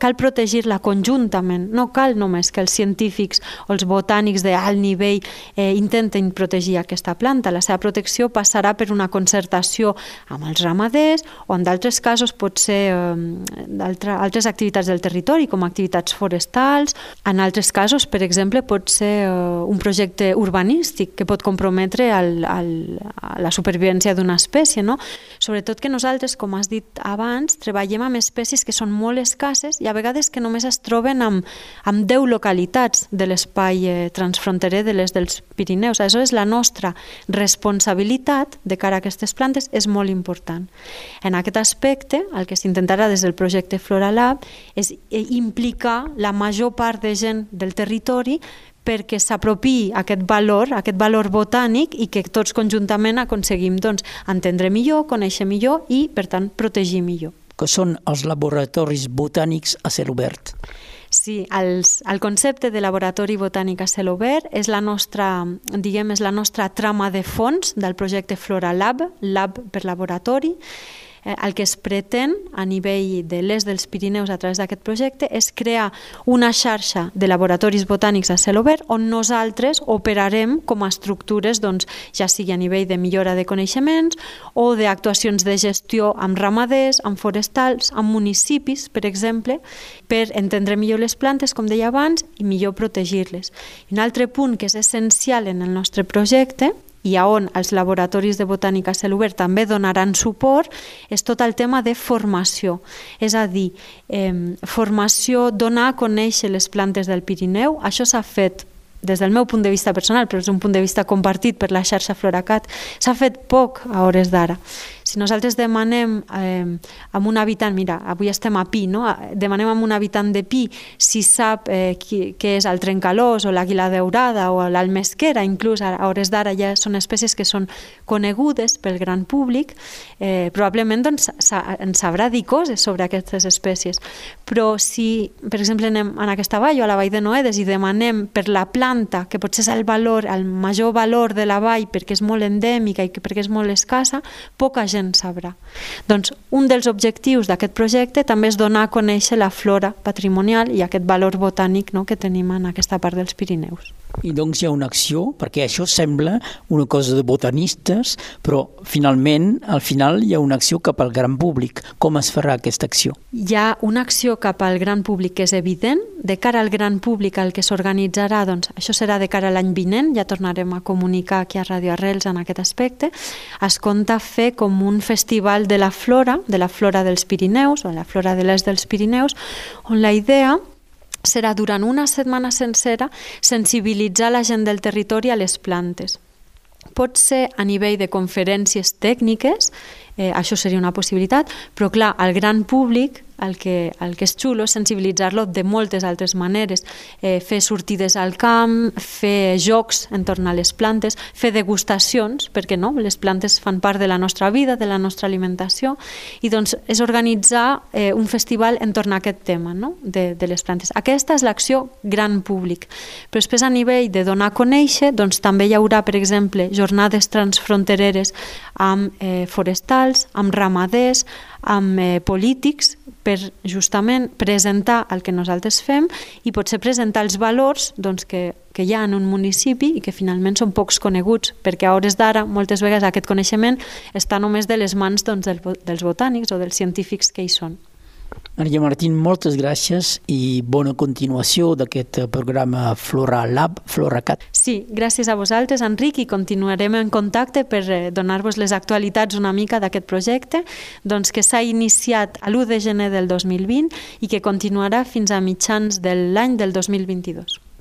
cal protegir-la conjuntament. No cal només que els científics o els botànics d'alt nivell eh, intenten protegir aquesta planta. La seva protecció passarà per una concertació amb els ramaders o en d'altres casos pot ser eh, altres activitats del territori, com activitats forestals. En altres casos, per exemple, pot ser eh, un projecte urbanístic que pot comprometre el, el, la supervivència d'una espècie. No? Sobretot que nosaltres, com has dit abans, treballem amb espècies que són molt escasses i a vegades que només es troben amb, amb 10 localitats de l'espai eh, transfronterer de les dels Pirineus. Aleshores, la nostra responsabilitat de cara a aquestes plantes és molt important. En aquest aspecte, el que s'intentarà des del projecte Flora Lab és eh, implicar la major part de gent del territori perquè s'apropi aquest valor, aquest valor botànic i que tots conjuntament aconseguim doncs, entendre millor, conèixer millor i, per tant, protegir millor. Que són els laboratoris botànics a cel obert? Sí, els, el concepte de laboratori botànic a cel obert és la nostra, diguem, és la nostra trama de fons del projecte Flora Lab, Lab per laboratori, el que es pretén a nivell de l'est dels Pirineus a través d'aquest projecte és crear una xarxa de laboratoris botànics a cel obert on nosaltres operarem com a estructures, doncs, ja sigui a nivell de millora de coneixements o d'actuacions de gestió amb ramaders, amb forestals, amb municipis, per exemple, per entendre millor les plantes, com deia abans, i millor protegir-les. Un altre punt que és essencial en el nostre projecte i a on els laboratoris de botànica cel obert també donaran suport, és tot el tema de formació. És a dir, eh, formació, donar a conèixer les plantes del Pirineu. Això s'ha fet des del meu punt de vista personal, però és un punt de vista compartit per la xarxa Floracat, s'ha fet poc a hores d'ara. Si nosaltres demanem eh, a un habitant, mira, avui estem a Pi, no? demanem a un habitant de Pi si sap eh, qui, què és el trencalós o l'àguila daurada o l'almesquera, inclús a hores d'ara ja són espècies que són conegudes pel gran públic, eh, probablement doncs, ens sabrà dir coses sobre aquestes espècies. Però si, per exemple, anem en aquesta vall o a la vall de Noedes i demanem per la planta, que potser és el valor, el major valor de la vall perquè és molt endèmica i perquè és molt escassa, poca gent gent sabrà. Doncs un dels objectius d'aquest projecte també és donar a conèixer la flora patrimonial i aquest valor botànic no, que tenim en aquesta part dels Pirineus. I doncs hi ha una acció, perquè això sembla una cosa de botanistes, però finalment, al final, hi ha una acció cap al gran públic. Com es farà aquesta acció? Hi ha una acció cap al gran públic que és evident. De cara al gran públic, el que s'organitzarà, doncs, això serà de cara a l'any vinent, ja tornarem a comunicar aquí a Radio Arrels en aquest aspecte. Es compta fer com un festival de la flora, de la flora dels Pirineus, o la flora de l'est dels Pirineus, on la idea serà durant una setmana sencera sensibilitzar la gent del territori a les plantes. Pot ser a nivell de conferències tècniques, eh, això seria una possibilitat, però clar, al gran públic el que, el que és xulo és sensibilitzar-lo de moltes altres maneres. Eh, fer sortides al camp, fer jocs entorn a les plantes, fer degustacions, perquè no? les plantes fan part de la nostra vida, de la nostra alimentació, i doncs és organitzar eh, un festival entorn a aquest tema no? de, de les plantes. Aquesta és l'acció gran públic. Però després a nivell de donar a conèixer, doncs també hi haurà, per exemple, jornades transfrontereres amb eh, forestals, amb ramaders, amb eh, polítics per justament presentar el que nosaltres fem i potser presentar els valors doncs, que, que hi ha en un municipi i que finalment són pocs coneguts, perquè a hores d'ara moltes vegades aquest coneixement està només de les mans doncs, dels botànics o dels científics que hi són. Maria Martín, moltes gràcies i bona continuació d'aquest programa Flora Lab, FloraCat. Sí, gràcies a vosaltres, Enric, i continuarem en contacte per eh, donar-vos les actualitats una mica d'aquest projecte doncs, que s'ha iniciat a l'1 de gener del 2020 i que continuarà fins a mitjans de l'any del 2022.